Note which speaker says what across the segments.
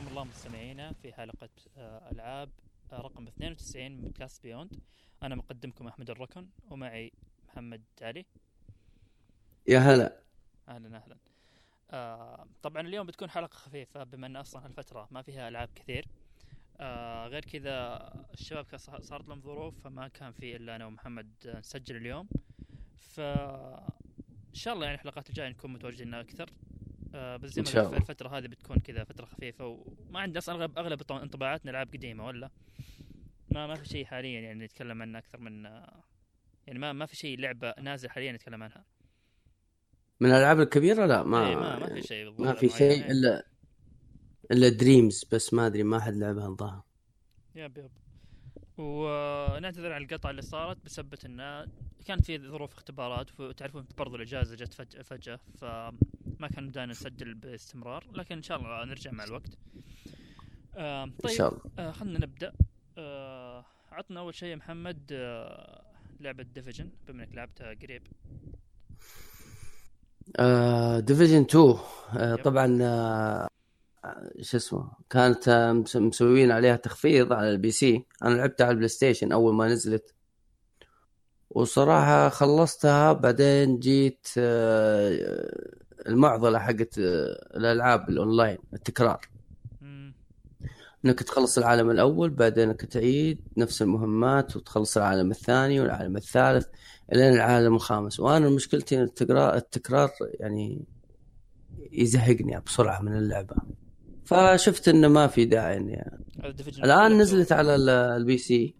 Speaker 1: الله مستمعينا في حلقة آه، ألعاب آه، رقم 92 من كاس بيوند أنا مقدمكم أحمد الركن ومعي محمد علي.
Speaker 2: يا هلا.
Speaker 1: أهلا أهلا. آه طبعا اليوم بتكون حلقة خفيفة بما أن أصلا هالفترة ما فيها ألعاب كثير. آه غير كذا الشباب صارت لهم ظروف فما كان في إلا أنا ومحمد نسجل اليوم. ف إن شاء الله يعني الحلقات الجاية نكون متواجدين أكثر. آه بس زي ما. الفترة هذه بتكون كذا فترة خفيفة وما عندنا أصلا أغلب أغلب طبعاً انطباعاتنا ألعاب قديمة ولا؟ ما ما في شيء حاليا يعني نتكلم عنه أكثر من يعني ما ما في شيء لعبة نازل حاليا نتكلم عنها.
Speaker 2: من الألعاب الكبيرة؟ لا ما
Speaker 1: إيه ما, ما في شيء
Speaker 2: ما في
Speaker 1: معين.
Speaker 2: شيء إلا إلا دريمز بس ما أدري ما حد لعبها الظاهر
Speaker 1: يب يب. ونعتذر عن القطعة اللي صارت بسبة انه كان في ظروف اختبارات وتعرفون برضو الإجازة جت فجأة فجأة فما كان بدانا نسجل باستمرار لكن إن شاء الله نرجع مع الوقت. آه
Speaker 2: إن
Speaker 1: طيب
Speaker 2: شاء الله
Speaker 1: آه خلينا نبدأ آه عطنا أول شيء محمد آه لعبة Division بما إنك لعبتها قريب.
Speaker 2: Division 2 آه
Speaker 1: yep.
Speaker 2: طبعا آه شو اسمه كانت آه، مس- مسويين عليها تخفيض على ال PC أنا لعبتها على ال PlayStation أول ما نزلت وصراحة خلصتها بعدين جيت المعضلة حقت آه، الألعاب الأونلاين التكرار.
Speaker 1: مم،
Speaker 2: إنك تخلص العالم الأول بعدين إنك تعيد نفس المهمات وتخلص العالم الثاني والعالم الثالث إلين العالم الخامس. وأنا مشكلتي التكرار التكرار يعني يزهقني بسرعة من اللعبة. فشفت إنه ما في داعي
Speaker 1: إني Division الآن
Speaker 2: نزلت على ال- PC.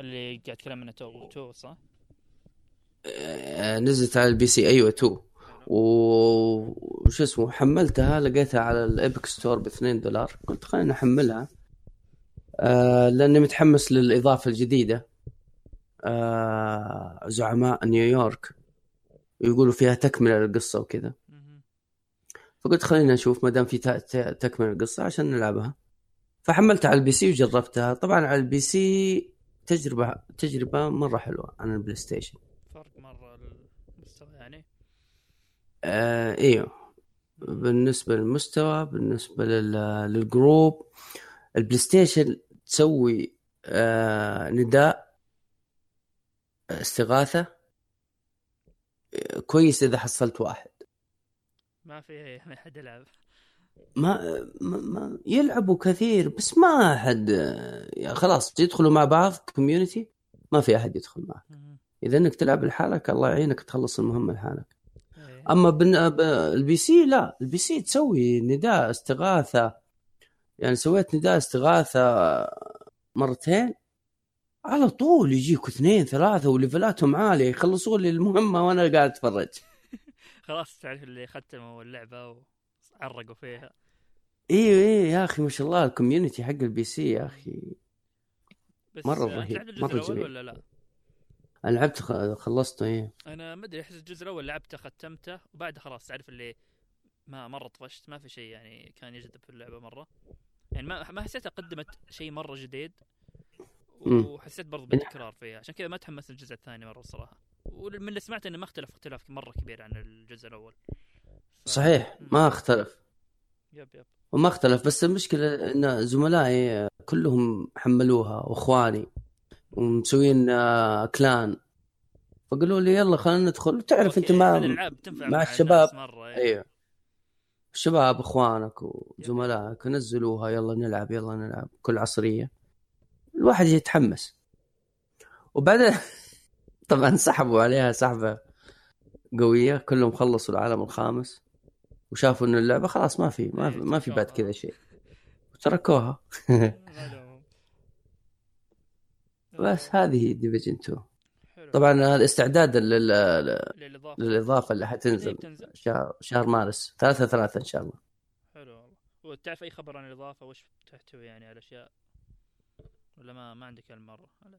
Speaker 1: اللي قاعد اتكلم عنه two two صح؟
Speaker 2: آه، نزلت على ال PC أيوه 2 و- وش اسمه حملتها لقيتها على ال Epic Store ب 2 دولار. قلت خليني أحملها. آه لأني متحمس للإضافة الجديدة. آه زعماء نيويورك يقولوا فيها تكملة للقصة وكذا. فقلت خلينا نشوف ما دام في تكملة القصة عشان نلعبها. فحملتها على ال PC وجربتها. طبعا على ال PC تجربه تجربة مرة حلوة عن ال PlayStation.
Speaker 1: فرق مرة المستوى يعني.
Speaker 2: آه أيوه بالنسبة للمستوى بالنسبة لل- لل group ال PlayStation تسوي آه نداء استغاثة كويس إذا حصلت واحد
Speaker 1: ما في ما حد يلعب
Speaker 2: ما, ما, ما يلعبوا كثير بس ما احد يا خلاص يدخلوا مع بعض community ما في أحد يدخل معك. إذا إنك تلعب لحالك الله يعينك تخلص المهمة لحالك. أما بن... ب- ال PC لا ال PC تسوي نداء استغاثة يعني سويت نداء استغاثة مرتين على طول يجيك اثنين ثلاثة و levelاتهم عالية يخلصون لي المهمة وأنا قاعد أتفرج
Speaker 1: خلاص تعرف اللي ختموا اللعبة وعرقوا فيها
Speaker 2: أيوه أيوه يا أخي ما شاء الله ال community حق ال PC يا أخي
Speaker 1: بس
Speaker 2: مرة
Speaker 1: آه،
Speaker 2: رهيب،
Speaker 1: الأول
Speaker 2: جميل.
Speaker 1: ولا لا؟
Speaker 2: أنا لعبت خلصته إيه.
Speaker 1: أنا ما أدري أحس الجزء الأول لعبته ختمته وبعدها خلاص تعرف اللي ما مرة طفشت ما في شيء يعني كان يجذب في اللعبة مرة. يعني ما ما حسيتها قدمت شيء مرة جديد. وحسيت برضو بالتكرار فيها. عشان كذا ما تحمست الجزء الثاني مرة الصراحة ومن اللي سمعت إنه ما اختلف اختلاف مرة كبير عن الجزء الأول. ف...
Speaker 2: صحيح. ما اختلف.
Speaker 1: يب يب.
Speaker 2: وما اختلف بس المشكلة إن زملائي كلهم حملوها وإخواني. ومسوين آه، كلان. فقالوا لي يلا خلينا ندخل. تعرف
Speaker 1: أنت
Speaker 2: مع
Speaker 1: مع
Speaker 2: الشباب.
Speaker 1: مرة إيه.
Speaker 2: أيوه. الشباب إخوانك وزملائك نزلوها يلا نلعب يلا نلعب كل عصرية. الواحد يتحمس. وبعدين طبعا سحبوا عليها سحبة قوية. كلهم خلصوا العالم الخامس وشافوا إن اللعبة خلاص ما في ما في, ما في بعد كذا شيء. وتركوها. بس هذه ديفيجن 2
Speaker 1: حلو.
Speaker 2: طبعا هذا استعدادا لل...
Speaker 1: للإضافة.
Speaker 2: للإضافة اللي حتنزل. شهر شهر مارس. 3 3 إن شاء الله.
Speaker 1: حلو والله. وتعرف أي خبر عن الإضافة؟ وش تحتوي يعني على أشياء؟ ولا ما ما عندك المرة لا.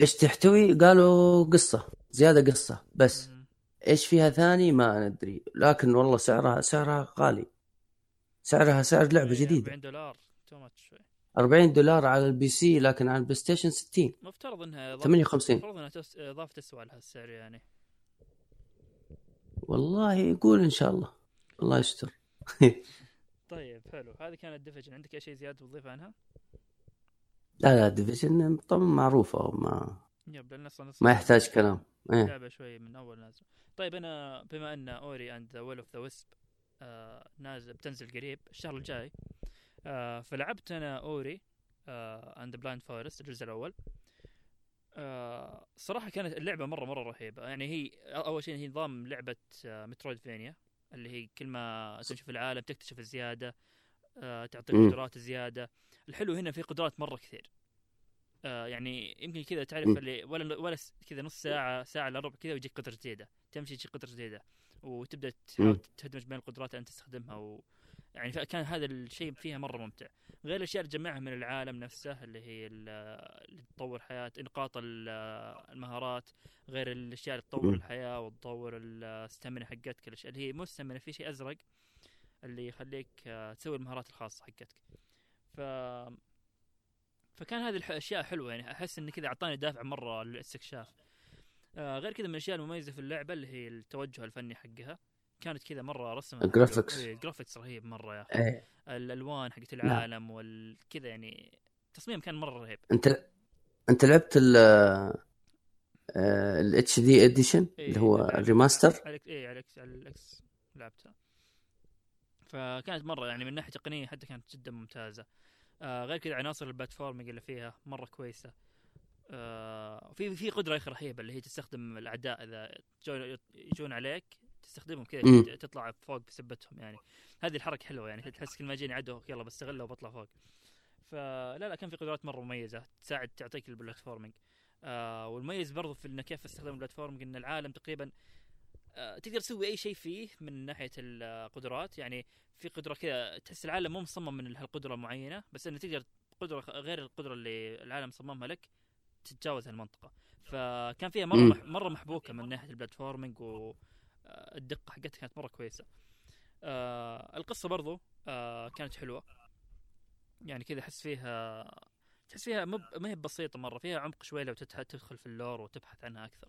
Speaker 2: إيش تحتوي؟ قالوا قصة. زيادة قصة. بس
Speaker 1: مم.
Speaker 2: إيش فيها ثاني؟ ما ندري. لكن والله سعرها سعرها غالي. سعرها سعر لعبة
Speaker 1: إيه،
Speaker 2: جديدة.
Speaker 1: 40 دولار. too much شوي
Speaker 2: 40 دولار على ال PC لكن على البلاي ستيشن 60
Speaker 1: مفترض إنها إضافة-
Speaker 2: 58.
Speaker 1: مفترض إنها. اضافه تسوى لها السعر يعني.
Speaker 2: والله يقول إن شاء الله. الله يستر.
Speaker 1: طيب حلو. هذه كانت ديفيجن. عندك أي شيء زيادة تضيف عنها؟
Speaker 2: لا لا ديفيجن طبعا معروفة ما
Speaker 1: يب لأن أصلا
Speaker 2: ما يحتاج كلام. إيه.
Speaker 1: لعبة شوي من أول نازل طيب أنا بما أن Ori and the Will of the Wisps نازل بتنزل قريب الشهر الجاي آه فلعبت أنا Ori and the Blind Forest الجزء الأول آه صراحة كانت اللعبة مرة مرة رهيبة يعني هي أول شيء هي نظام لعبة آه مترويد فينيا اللي هي كل ما في العالم تكتشف الزيادة آه تعطيك. قدرات زيادة الحلو هنا في قدرات مرة كثير آه يعني يمكن كذا تعرف. اللي ولا ولا كذا نص ساعة ساعة إلا ربع كذا ويجيك قدرة جديدة تمشي تجيك قدرة جديدة وتبدأ تحاول. تدمج بين القدرات اللي أنت تستخدمها و... يعني كان هذا الشيء فيها مرة ممتع. غير الأشياء اللي تجمعها من العالم نفسه اللي هي ال- اللي تطور حياه نقاط ال- المهارات غير الأشياء اللي تطور. الحياة وتطور ال stamina حقتك الأشياء اللي هي مو stamina في شيء أزرق اللي يخليك آه، تسوي المهارات الخاصة حقتك. ف فكان هذه الاشياء حلوة يعني أحس ان كذا أعطاني دافع مرة للاستكشاف. آه غير كذا من الأشياء المميزة في اللعبة اللي هي التوجه الفني حقها. كانت كذا مرة رسمها حلو.
Speaker 2: ال graphics.
Speaker 1: إيه، ال graphics رهيب مرة يا أخي.
Speaker 2: إيه.
Speaker 1: الألوان حقت العالم والكذا يعني التصميم كان مرة رهيب.
Speaker 2: أنت أنت لعبت ال ال HD edition
Speaker 1: إيه،
Speaker 2: اللي هو ال
Speaker 1: remaster إيه على ال X على ال X لعبتها. فكانت مرة يعني من ناحية تقنية حتى كانت جدا ممتازة. آه غير كذا عناصر ال platforming اللي فيها مرة كويسة. آه في في قدرة يا أخي رهيبة اللي هي تستخدم الاعداء إذا جو- يجون عليك تستخدمهم كذا. تطلع فوق بسبتهم يعني. هذه الحركة حلوة يعني تحس كل ما يجيني عدو يلا بستغله وبطلع فوق. فلا لا كان في قدرات مرة مميزة تساعد تعطيك ال platforming آه والمميز برضو في إنه كيف استخدام ال platforming إن العالم تقريبا آه تقدر تسوي أي شيء فيه من ناحية القدرات. يعني في قدرة كذا تحس العالم مو مصمم من هالقدرة معينة بس إنه تقدر قدرة غير القدرة اللي العالم صممها لك تتجاوز هالمنطقه فكان فيها مرة مرة محبوكة من ناحية ال platforming والدقه حقتها كانت مرة كويسة. آه القصة برضو آه كانت حلوة. يعني كذا أحس فيها تحس فيها مب... ما هي بسيطة مرة فيها عمق شوي لو تتح... تدخل في اللور وتبحث عنها أكثر.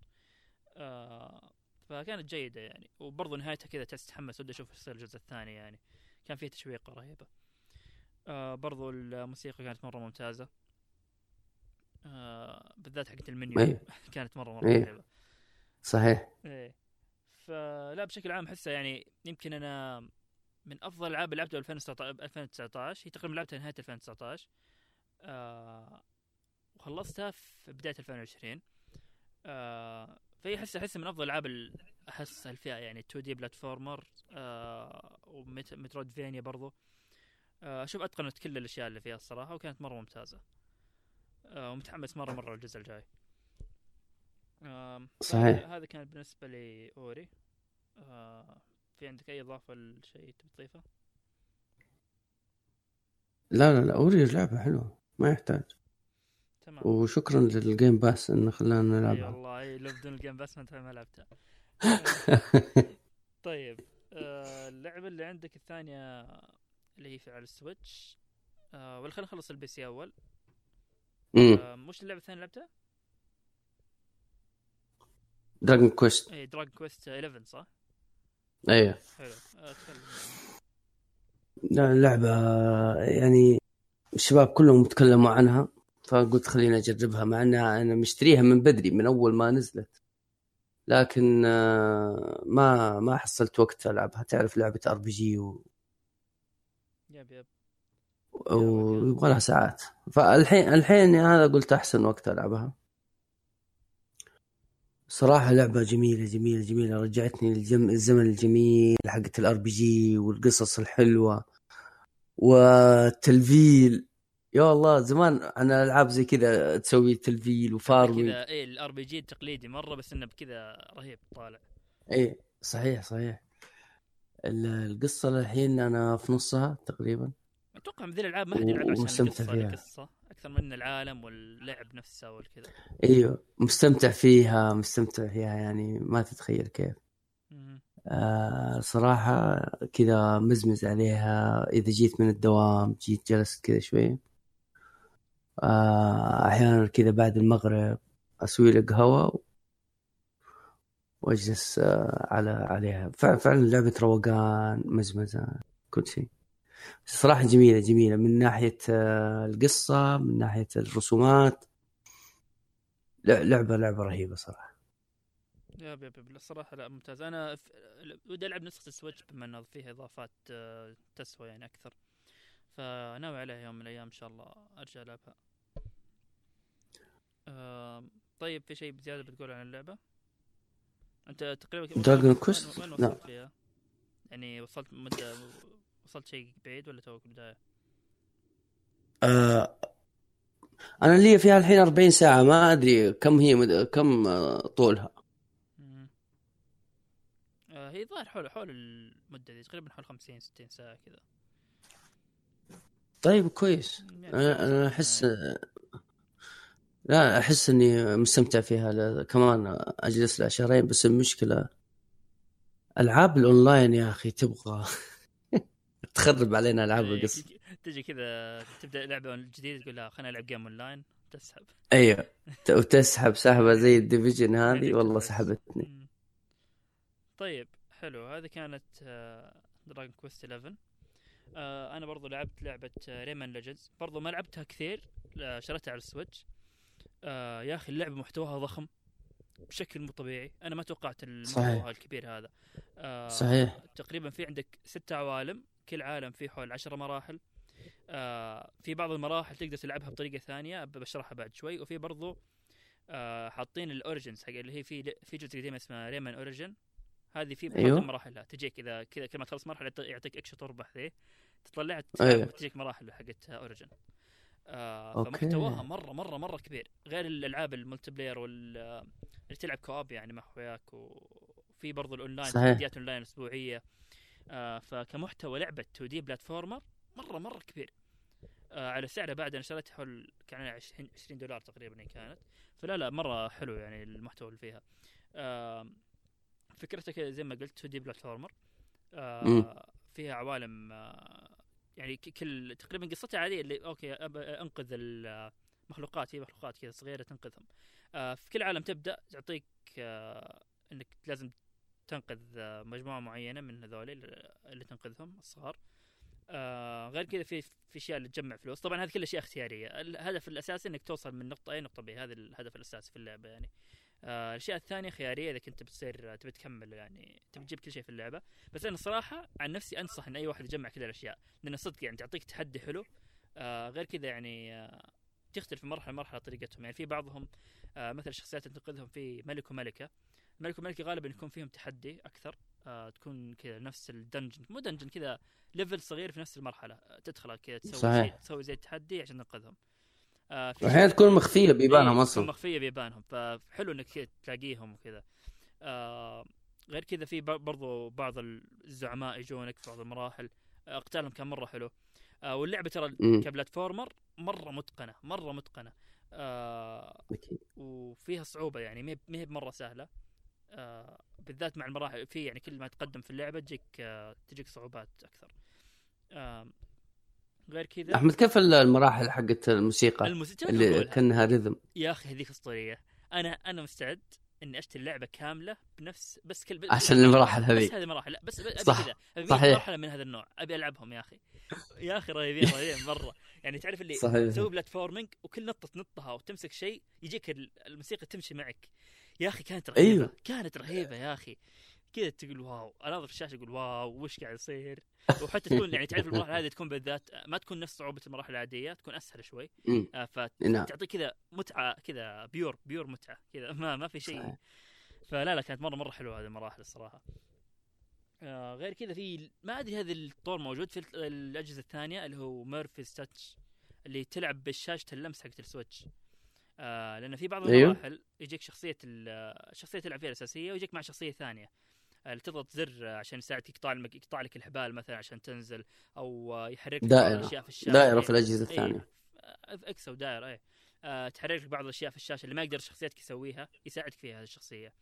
Speaker 1: آه فكانت جيدة يعني. وبرضو نهايتها كذا تحس تحمس ودي أشوف يصير الجزء الثاني يعني. كان فيها تشويقه رهيبة. آه برضو الموسيقى كانت مرة ممتازة. آه بالذات حقت المنيو كانت مرة مرة
Speaker 2: إيه.
Speaker 1: رهيبة.
Speaker 2: صحيح.
Speaker 1: إيه. فلا بشكل عام احسها يعني يمكن أنا من أفضل الالعاب اللي لعبتها 2019 2019 هي تقريبا لعبتها نهاية 2019 آه وخلصتها في بداية 2020 آه فهي احس احس من أفضل الالعاب ال- أحس الفئة يعني 2 دي بلاتفورمر آه ومترود فينيا برضو. آه أشوف اتقنت كل الأشياء اللي فيها الصراحة وكانت مرة ممتازة. آه ومتحمس مره مرة للجزء الجاي. آم،
Speaker 2: صحيح.
Speaker 1: هذا- هذا كان بالنسبة لي أوري. آه في عندك أي إضافة لشيء تبي تضيفه؟
Speaker 2: لا لا لا اوري لعبة حلوة ما يحتاج.
Speaker 1: تمام.
Speaker 2: وشكرا لل Game Pass انه خلانا
Speaker 1: أي
Speaker 2: نلعبها.
Speaker 1: والله أي لو بدون الجيم بس ما أنت ما لعبتها. طيب آه اللعبة اللي عندك الثانية اللي هي في على السويتش. آه ولا خلينا نخلص ال PC أول.
Speaker 2: امم
Speaker 1: آه مش اللعبة الثانية لعبتها؟
Speaker 2: Dragon Quest
Speaker 1: اي Dragon Quest 11 صح؟ أيوه
Speaker 2: لا لعبة يعني الشباب كلهم تكلموا عنها فقلت خليني أجربها مع إنها أنا مشتريها من بدري من أول ما نزلت. لكن آه، ما ما حصلت وقت ألعبها. تعرف لعبة RPG
Speaker 1: yep yep.
Speaker 2: ويبغى لها ساعات. فالحين الحين هذا قلت أحسن وقت ألعبها. صراحة لعبة جميلة جميلة جميلة. رجعتني للجم... الزمن الجميل حقت ال RPG والقصص الحلوة وال leveling. يا الله زمان أنا ألعاب زي كذا تسوي تلفيل و farming
Speaker 1: كذا اي ال RPG التقليدي مرة بس إنه بكذا رهيب طالع.
Speaker 2: اي صحيح صحيح. ال- القصة الحين أنا في نصها تقريبا.
Speaker 1: أتوقع من ذي الألعاب ما حد يلعب عشان
Speaker 2: ومستمتع
Speaker 1: القصة
Speaker 2: فيها.
Speaker 1: القصة. أكثر من العالم واللعب نفسه والكذا
Speaker 2: أيوه مستمتع فيها مستمتع فيها يعني ما تتخيل كيف. آه صراحة كذا مزمز عليها. إذا جيت من الدوام جيت جلست كذا شوي. آه أحيانا كذا بعد المغرب أسوي لي قهوة وأجلس آه على عليها. فع- فعلا لعبة روقان مزمزة كل شيء. صراحة جميلة جميلة. من ناحية آه، القصة من ناحية الرسومات لعبة لعبة رهيبة صراحة.
Speaker 1: يب يب يب الصراحه لا ممتاز. أنا. ودي ألعب نسخة السويتش بما إنه فيها إضافات آه، تسوى يعني أكثر. فناوي عليها يوم من الأيام إن شاء الله أرجع ألعبها. طيب في شيء بزيادة بتقول عن اللعبة؟ أنت تقريبا
Speaker 2: لا.
Speaker 1: وصلت فيها يعني وصلت مدة وصلت شيء بعيد ولا توك بدايه
Speaker 2: آه أنا لي فيها الحين 40 ساعة ما أدري كم هي مد... كم آه، طولها.
Speaker 1: آه هي ظاهر حول حول المدة دي تقريبا حول 50 60 ساعة كذا.
Speaker 2: طيب كويس.
Speaker 1: يعني
Speaker 2: أنا
Speaker 1: أنا
Speaker 2: أحس لا أحس إني مستمتع فيها. كمان أجلس لها شهرين بس المشكلة ألعاب الأونلاين يا أخي تبغى. تخرب علينا ألعاب
Speaker 1: إيه،
Speaker 2: القصة.
Speaker 1: تجي- كذا تبدأ لعبة جديدة تقول لا خليني العب game online تسحب.
Speaker 2: أيوه. وتسحب سحبة زي ال Division هذه والله
Speaker 1: بس.
Speaker 2: سحبتني.
Speaker 1: طيب حلو. هذه كانت Dragon Quest 11 آه أنا برضو لعبت لعبة Rayman Legends برضو ما لعبتها كثير شريتها على ال Switch آه يا أخي اللعبة محتواها ضخم بشكل مو طبيعي. أنا ما توقعت المحتوى. الكبير هذا. آه
Speaker 2: صحيح.
Speaker 1: تقريبا في عندك ستة عوالم. كل عالم فيه حول عشرة مراحل آه في بعض المراحل تقدر تلعبها بطريقة ثانية ب- بشرحها بعد شوي وفي برضو آه حاطين ال Origins حق اللي هي في في جزء قديم اسمه Rayman Origins هذه في
Speaker 2: أيوه.
Speaker 1: مراحلها تجيك إذا كذا كل ما تخلص مرحلة يعط- يعطيك اكشن تربح ذي تطلعها
Speaker 2: أيوه.
Speaker 1: تجيك مراحل حقت Origins آه. فمحتواها مرة مرة مرة كبير غير الألعاب ال multiplayer وال اللي تلعب co-op يعني مع أخوياك وفي برضو الاونلاين
Speaker 2: صحيح.
Speaker 1: تحديات اونلاين أسبوعية آه فكمحتوى لعبة 2D platformer مرة مرة كبير. آه على سعره بعد أنا شريتها حول كان 20 20 دولار تقريبا كانت. فلا لا مرة حلو يعني المحتوى اللي فيها. آه فكرتها كذا زي ما قلت 2 D
Speaker 2: platformer.
Speaker 1: آه فيها عوالم آه يعني كل تقريبا قصتها عادية اللي okay أب أنقذ المخلوقات هي مخلوقات كذا صغيرة تنقذهم. آه في كل عالم تبدأ تعطيك آه إنك لازم تنقذ آه، مجموعة معينة من هذول اللي تنقذهم الصغار. آه غير كذا في في أشياء اللي تجمع فلوس. طبعا هذه كل أشياء اختيارية. الهدف الأساسي إنك توصل من نقطة A نقطة B. هذا الهدف الأساسي في اللعبة يعني. آه الأشياء الثانية خيارية إذا كنت بتصير تبي تكمل يعني تبي تجيب كل شيء في اللعبة. بس أنا الصراحه عن نفسي أنصح إن أي واحد يجمع كل الأشياء. لأن صدق يعني تعطيك تحدي حلو. آه غير كذا يعني آه تختلف من مرحلة لمرحلة طريقتهم. يعني في بعضهم آه مثل الشخصيات اللي تنقذهم في ملك وملكة. ملك وملكه غالبا يكون فيهم تحدي أكثر. آه تكون كذا نفس ال dungeon مو dungeon كذا level صغير في نفس المرحلة. آه، تدخل كذا تسوي
Speaker 2: صحيح.
Speaker 1: شيء تسوي زي التحدي عشان تنقذهم. آه في
Speaker 2: واحيانا تكون مخفية بيبانها
Speaker 1: إيه،
Speaker 2: مصر
Speaker 1: مخفية بيبانهم. فحلو إنك كذا تلاقيهم وكذا. آه غير كذا في بر- برضو بعض الزعماء يجونك في بعض المراحل. آه، قتالهم كان مرة حلو. آه واللعبة ترى. كبلاتفورمر مرة متقنة مرة متقنة. آه. وفيها صعوبة يعني ما هي- بمرة سهلة. بالذات مع المراحل في يعني كل ما تقدم في اللعبة تجيك آه تجيك صعوبات أكثر. آه غير كذا
Speaker 2: أحمد كيف المراحل حقت الموسيقى؟
Speaker 1: الموسيقى
Speaker 2: اللي كأنها ريذم
Speaker 1: يا أخي هذيك أسطورية. أنا أنا مستعد إني أشتري اللعبة كاملة بنفس بس كل بس
Speaker 2: عشان المراحل
Speaker 1: بس
Speaker 2: هذه
Speaker 1: هذه المراحل لا بس أبي
Speaker 2: صح،
Speaker 1: كذا. أبي
Speaker 2: صحيح.
Speaker 1: مرحلة من هذا النوع. أبي ألعبهم يا أخي. يا أخي رهيبين رهيبين مرة. يعني تعرف اللي تسوي بلاتفورمينج وكل نطة تنطها وتمسك شيء يجيك ال- الموسيقى تمشي معك. يا أخي كانت رهيبة
Speaker 2: أيوه.
Speaker 1: كانت رهيبة يا أخي. كذا تقول wow اناظر في الشاشة أقول wow وش قاعد يصير؟ وحتى تكون يعني تعرف المراحل هذه تكون بالذات ما تكون نفس صعوبة المراحل العادية تكون أسهل شوي. آه،
Speaker 2: نعم.
Speaker 1: فتعطيك كذا متعة كذا pure pure متعة كذا ما ما في شيء. فلا لا كانت مرة مرة حلوة هذه المراحل الصراحة. آه غير كذا في ما أدري هذا الطور موجود في ال- الأجهزة الثانية اللي هو Murfy's Touch اللي تلعب بالشاشة اللمس حقت ال Switch. آه لأن في بعض
Speaker 2: أيوه.
Speaker 1: المراحل يجيك شخصية ال- الشخصيه تلعب فيها الأساسية ويجيك مع شخصية ثانية آه، اللي تضغط زر آه، عشان يساعدك يقطع المك- يقطع لك الحبال مثلا عشان تنزل أو آه، يحرك لك بعض
Speaker 2: دائرة.
Speaker 1: الأشياء في
Speaker 2: الشاشة
Speaker 1: دائرة.
Speaker 2: في الأجهزة
Speaker 1: إيه.
Speaker 2: الثانية
Speaker 1: X أو دائرة إيه آه تحرك لك بعض الأشياء في الشاشة اللي ما يقدر شخصيتك يسويها يساعدك فيها هذه الشخصية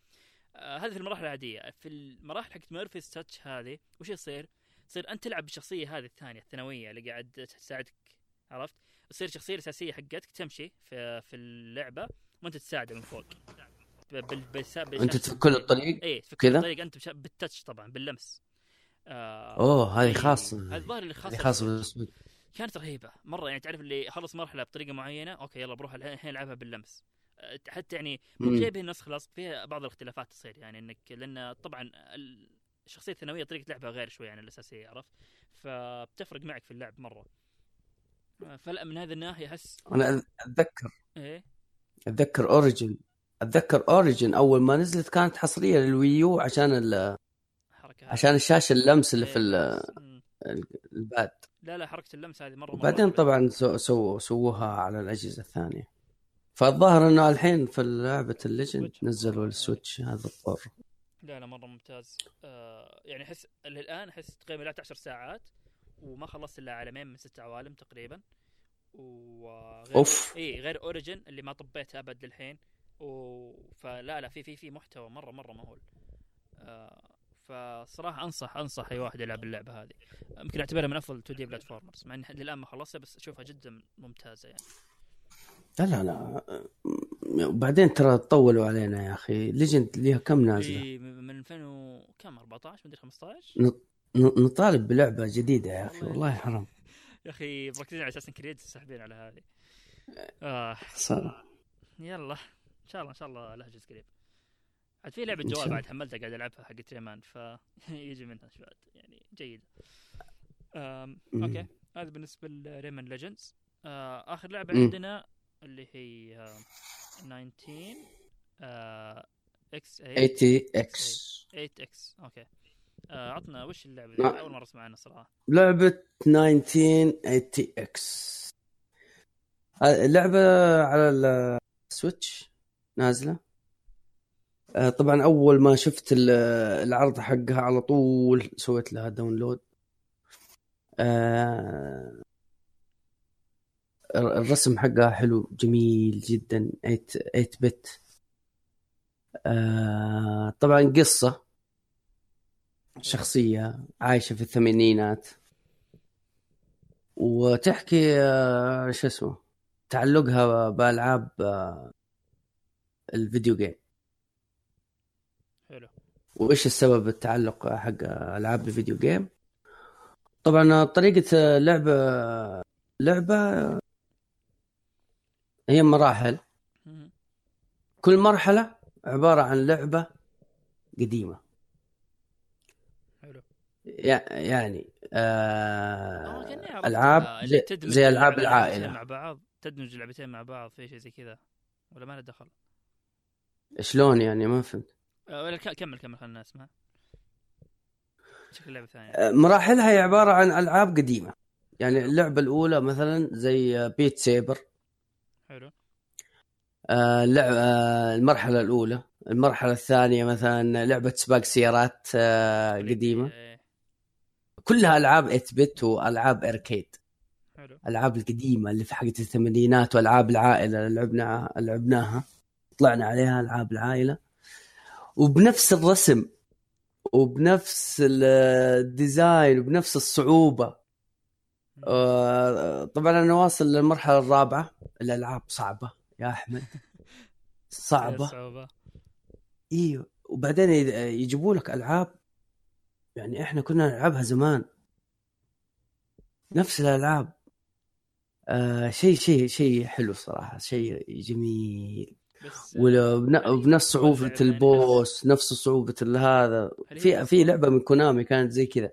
Speaker 1: آه هذه في المراحل العادية في المراحل حقت Murfy's Touch هذه وش يصير؟ يصير أنت تلعب بالشخصية هذه الثانية الثانوية اللي قاعد تساعدك عرفت؟ تصير الشخصيه الاساسيه حقتك تمشي في في اللعبة وأنت تساعده من فوق بال بال
Speaker 2: أنت تفك كل الطريق
Speaker 1: إيه تفك
Speaker 2: كذا؟
Speaker 1: الطريق أنت بش- بالتاتش طبعا باللمس آه
Speaker 2: أوه هذه
Speaker 1: إيه،
Speaker 2: خاصة
Speaker 1: الظاهر اللي خاصة
Speaker 2: خاصة.
Speaker 1: كانت رهيبة مرة يعني تعرف اللي خلص مرحلة بطريقة معينة أوكي يلا بروح الحين ألعبها باللمس حتى يعني مو
Speaker 2: مم.
Speaker 1: جايبين النسخ خلاص فيها بعض الاختلافات تصير يعني إنك لأن طبعا ال- الشخصية الثانوية طريقة لعبها غير شوي عن الأساسية عرفت فبتفرق معك في اللعب مرة فلا من هذه الناحية أحس
Speaker 2: أنا أتذكر.
Speaker 1: إيه؟
Speaker 2: أتذكر Origins. أتذكر Origins أول ما نزلت كانت حصرية لل Wii U
Speaker 1: عشان ال...
Speaker 2: عشان الشاشة اللمس اللي في
Speaker 1: إيه، مم.
Speaker 2: ال pad.
Speaker 1: لا لا حركة اللمس هذه مرة مرة
Speaker 2: بعدين. طبعا سو سو سووها على الأجهزة الثانية. فالظاهر إنه الحين في لعبة ال
Speaker 1: Legends.
Speaker 2: نزلوا ال Switch هذا الطور.
Speaker 1: لا لا مرة ممتاز. آه يعني أحس للآن أحس تقريبا لعبت 10 ساعات. وما خلصت إلا عالمين من ست عوالم تقريبا. وغير
Speaker 2: أوف.
Speaker 1: إي غير Origins اللي ما طبيتها أبد للحين. و... فلا لا في في في محتوى مرة مرة مهول. آه فصراحة أنصح أنصح أي واحد يلعب اللعبة هذه. يمكن أعتبرها من أفضل 2 D platformers مع اني للان ما خلصتها بس أشوفها جدا ممتازة يعني.
Speaker 2: لا لا لا. وبعدين ترى طولوا علينا يا أخي. Legends ليها كم
Speaker 1: نازلة؟ من 2000 و... كم 14 مدري 15
Speaker 2: ن- نطالب بلعبة جديدة يا أخي والله حرام.
Speaker 1: يا أخي مركزين على Assassin's Creed ساحبين على هذه. آه.
Speaker 2: صار
Speaker 1: يلا. إن شاء الله إن شاء الله لها جزء قريب. عاد في
Speaker 2: لعبة
Speaker 1: جوال. بعد حملتها قاعد ألعبها حقت Rayman فيجي منها شوي يعني جيد. آم،
Speaker 2: مم.
Speaker 1: أوكي. هذا بالنسبة ل Rayman Legends آه آخر لعبة
Speaker 2: مم.
Speaker 1: عندنا اللي هي آه 19 آه إكس 8
Speaker 2: 80 إكس
Speaker 1: 8 إكس أوكي. عطنا وش اللعبة؟ دي
Speaker 2: نعم.
Speaker 1: أول مرة أسمع عنها صراحة.
Speaker 2: لعبة 1980 إكس اللعبة على السويتش نازلة. آه، طبعا أول ما شفت ال- العرض حقها على طول سويت لها داونلود آه، الرسم حقها حلو جميل جدا 8 8 بت آه، طبعا قصة. شخصية عايشة في الثمانينات. وتحكي آه، شو اسمه تعلقها بألعاب آه، الفيديو جيم.
Speaker 1: حلو.
Speaker 2: وإيش السبب التعلق حق ألعاب الفيديو جيم؟ طبعا طريقة اللعبه لعبة هي مراحل. كل مرحلة عبارة عن
Speaker 1: حلو
Speaker 2: يع- يعني
Speaker 1: آه،
Speaker 2: آه ألعاب
Speaker 1: اللي
Speaker 2: زي, زي
Speaker 1: ألعاب
Speaker 2: العائلة.
Speaker 1: مع بعض تدمج لعبتين مع بعض في شيء زي كذا. ولا ما له دخل.
Speaker 2: شلون يعني؟ ما فهمت.
Speaker 1: آه، ولا كمل كمل خلينا نسمع. شكل لعبة ثانية.
Speaker 2: آه، مراحلها هي عبارة عن ألعاب قديمة. يعني اللعبة الأولى مثلا زي بيت سيبر
Speaker 1: حلو.
Speaker 2: آه، اللعبة آه، المرحلة الأولى. المرحلة الثانية مثلا لعبة سباق سيارات آه، قديمة.
Speaker 1: إيه،
Speaker 2: كلها ألعاب 8 بت وألعاب أركيد.
Speaker 1: حلو.
Speaker 2: ألعاب القديمة اللي في حقت الثمانينات وألعاب العائلة اللي لعبنا لعبناها. طلعنا عليها ألعاب العائلة. وبنفس الرسم وبنفس ال- الديزاين وبنفس الصعوبة. آه، طبعا أنا واصل للمرحلة الرابعة. الألعاب صعبة يا صعبة.
Speaker 1: صعوبة
Speaker 2: أيوه وبعدين يجيبوا لك ألعاب يعني إحنا كنا نلعبها زمان. نفس الألعاب. آه شيء شيء شيء حلو صراحة شيء جميل. وبنفس صعوبة
Speaker 1: اللعبة يعني
Speaker 2: البوس نفس صعوبة هذا. في في لعبة من كونامي كانت زي كذا.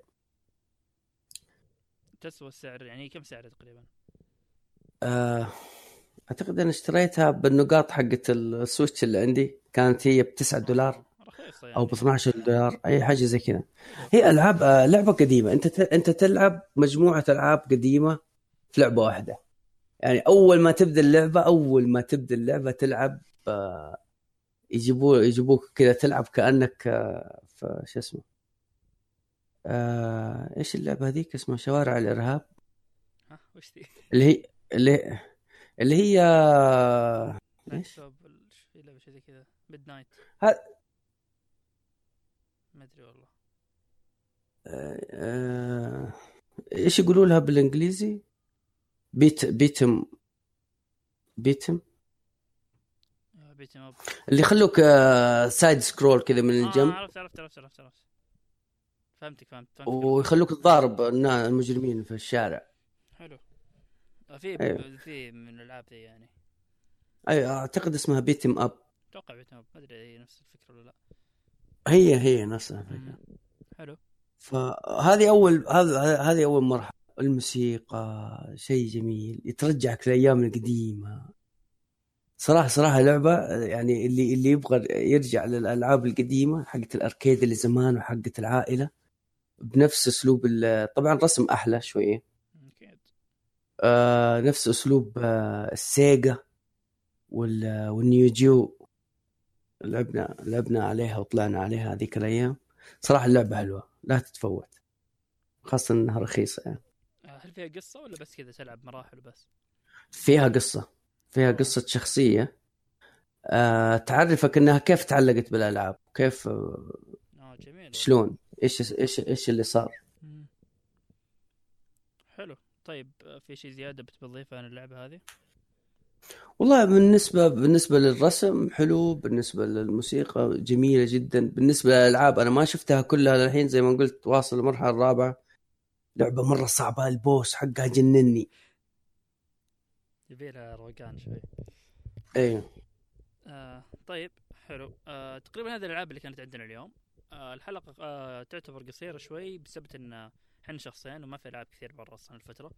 Speaker 1: تسوى السعر يعني كم سعرها تقريبا؟
Speaker 2: آه أعتقد أنا اشتريتها بالنقاط حقت السويتش اللي عندي. كانت هي ب 9 دولار.
Speaker 1: يعني
Speaker 2: أو ب 12 دولار أي حاجة زي كذا. هي ألعاب آه، لعبة قديمة. أنت ت- أنت تلعب مجموعة ألعاب قديمة في لعبة واحدة. يعني أول ما تبدأ اللعبة أول ما تبدأ اللعبة تلعب آه، يجيبوا يجيبوك كذا تلعب كأنك آه، في شو اسمه آه، إيش اللعبة هذيك؟ اسمها شوارع الإرهاب.
Speaker 1: ها وش ذي؟
Speaker 2: اللي هي اللي اللي هي
Speaker 1: إيش؟ شيء زي كذا؟ ميد نايت ما أدري والله.
Speaker 2: آه، آه، إيش يقولوا لها بالإنجليزي؟ beat beat 'em
Speaker 1: beat 'em beat 'em up
Speaker 2: اللي يخلوك آه، side scroll كذا من
Speaker 1: آه
Speaker 2: الجنب.
Speaker 1: عرفت عرفت عرفت عرفت عرفت. فهمتك فهمت, فهمت
Speaker 2: ويخلوك تضارب المجرمين في الشارع.
Speaker 1: حلو. آه، في
Speaker 2: أيوه.
Speaker 1: في من الألعاب ذي يعني.
Speaker 2: اي أعتقد اسمها beat 'em
Speaker 1: up أتوقع beat 'em ما أدري هي نفس الفكرة ولا لا.
Speaker 2: هي هي نفسها الفكرة.
Speaker 1: مم. حلو.
Speaker 2: فهذه أول هذه أول مرحلة. الموسيقى شيء جميل يترجعك الأيام القديمة. صراحة صراحة لعبة يعني اللي اللي يبغى يرجع للألعاب القديمة حقت الأركيد اللي زمان وحقت العائلة بنفس أسلوب طبعا رسم أحلى
Speaker 1: شوية.
Speaker 2: آه نفس أسلوب آه السيجا وال- والنيو جيو لعبنا لعبنا عليها وطلعنا عليها هذيك الأيام. صراحة اللعبة حلوة لا تتفوت. خاصة إنها رخيصة يعني.
Speaker 1: آه، هل فيها قصة ولا بس كذا تلعب مراحل وبس؟
Speaker 2: فيها قصة فيها قصة شخصية. آه تعرفك إنها كيف تعلقت بالألعاب؟ كيف آه،
Speaker 1: آه جميل
Speaker 2: شلون؟ إيش إيش إيش اللي صار.
Speaker 1: حلو. طيب آه، في شيء زيادة بتضيفه عن اللعبة هذه؟
Speaker 2: والله بالنسبة بالنسبة للرسم حلو بالنسبة للموسيقى جميلة جدا. بالنسبة للألعاب أنا ما شفتها كلها للحين زي ما قلت واصل المرحلة الرابعة. لعبة مرة صعبة البوس حقها جنني.
Speaker 1: يبي لها روقان شوي.
Speaker 2: أيوه
Speaker 1: آه طيب حلو. آه تقريبا هذه الألعاب اللي كانت عندنا اليوم. آه الحلقة آه تعتبر قصيرة شوي بسبب إن إحنا شخصين وما في ألعاب كثير برا أصلا الفترة.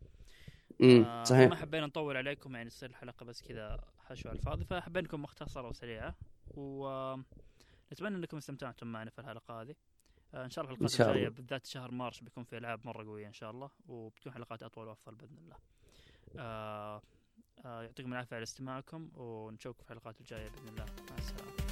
Speaker 2: امم
Speaker 1: آه ما
Speaker 2: صحيح
Speaker 1: حبينا نطول عليكم يعني تصير الحلقة بس كذا حشو على الفاضي فحبينا نكون مختصره وسريعه ونتمنى أنكم استمتعتم معنا في الحلقة هذه. آه إن شاء الله الحلقات
Speaker 2: شاء الجاية.
Speaker 1: بالذات شهر مارس بيكون في ألعاب مرة قوية إن شاء الله وبتكون حلقات أطول وأفضل بإذن الله. آه آه يعطيكم العافية على استماعكم ونشوفكم في الحلقات الجاية بإذن الله. مع السلامة.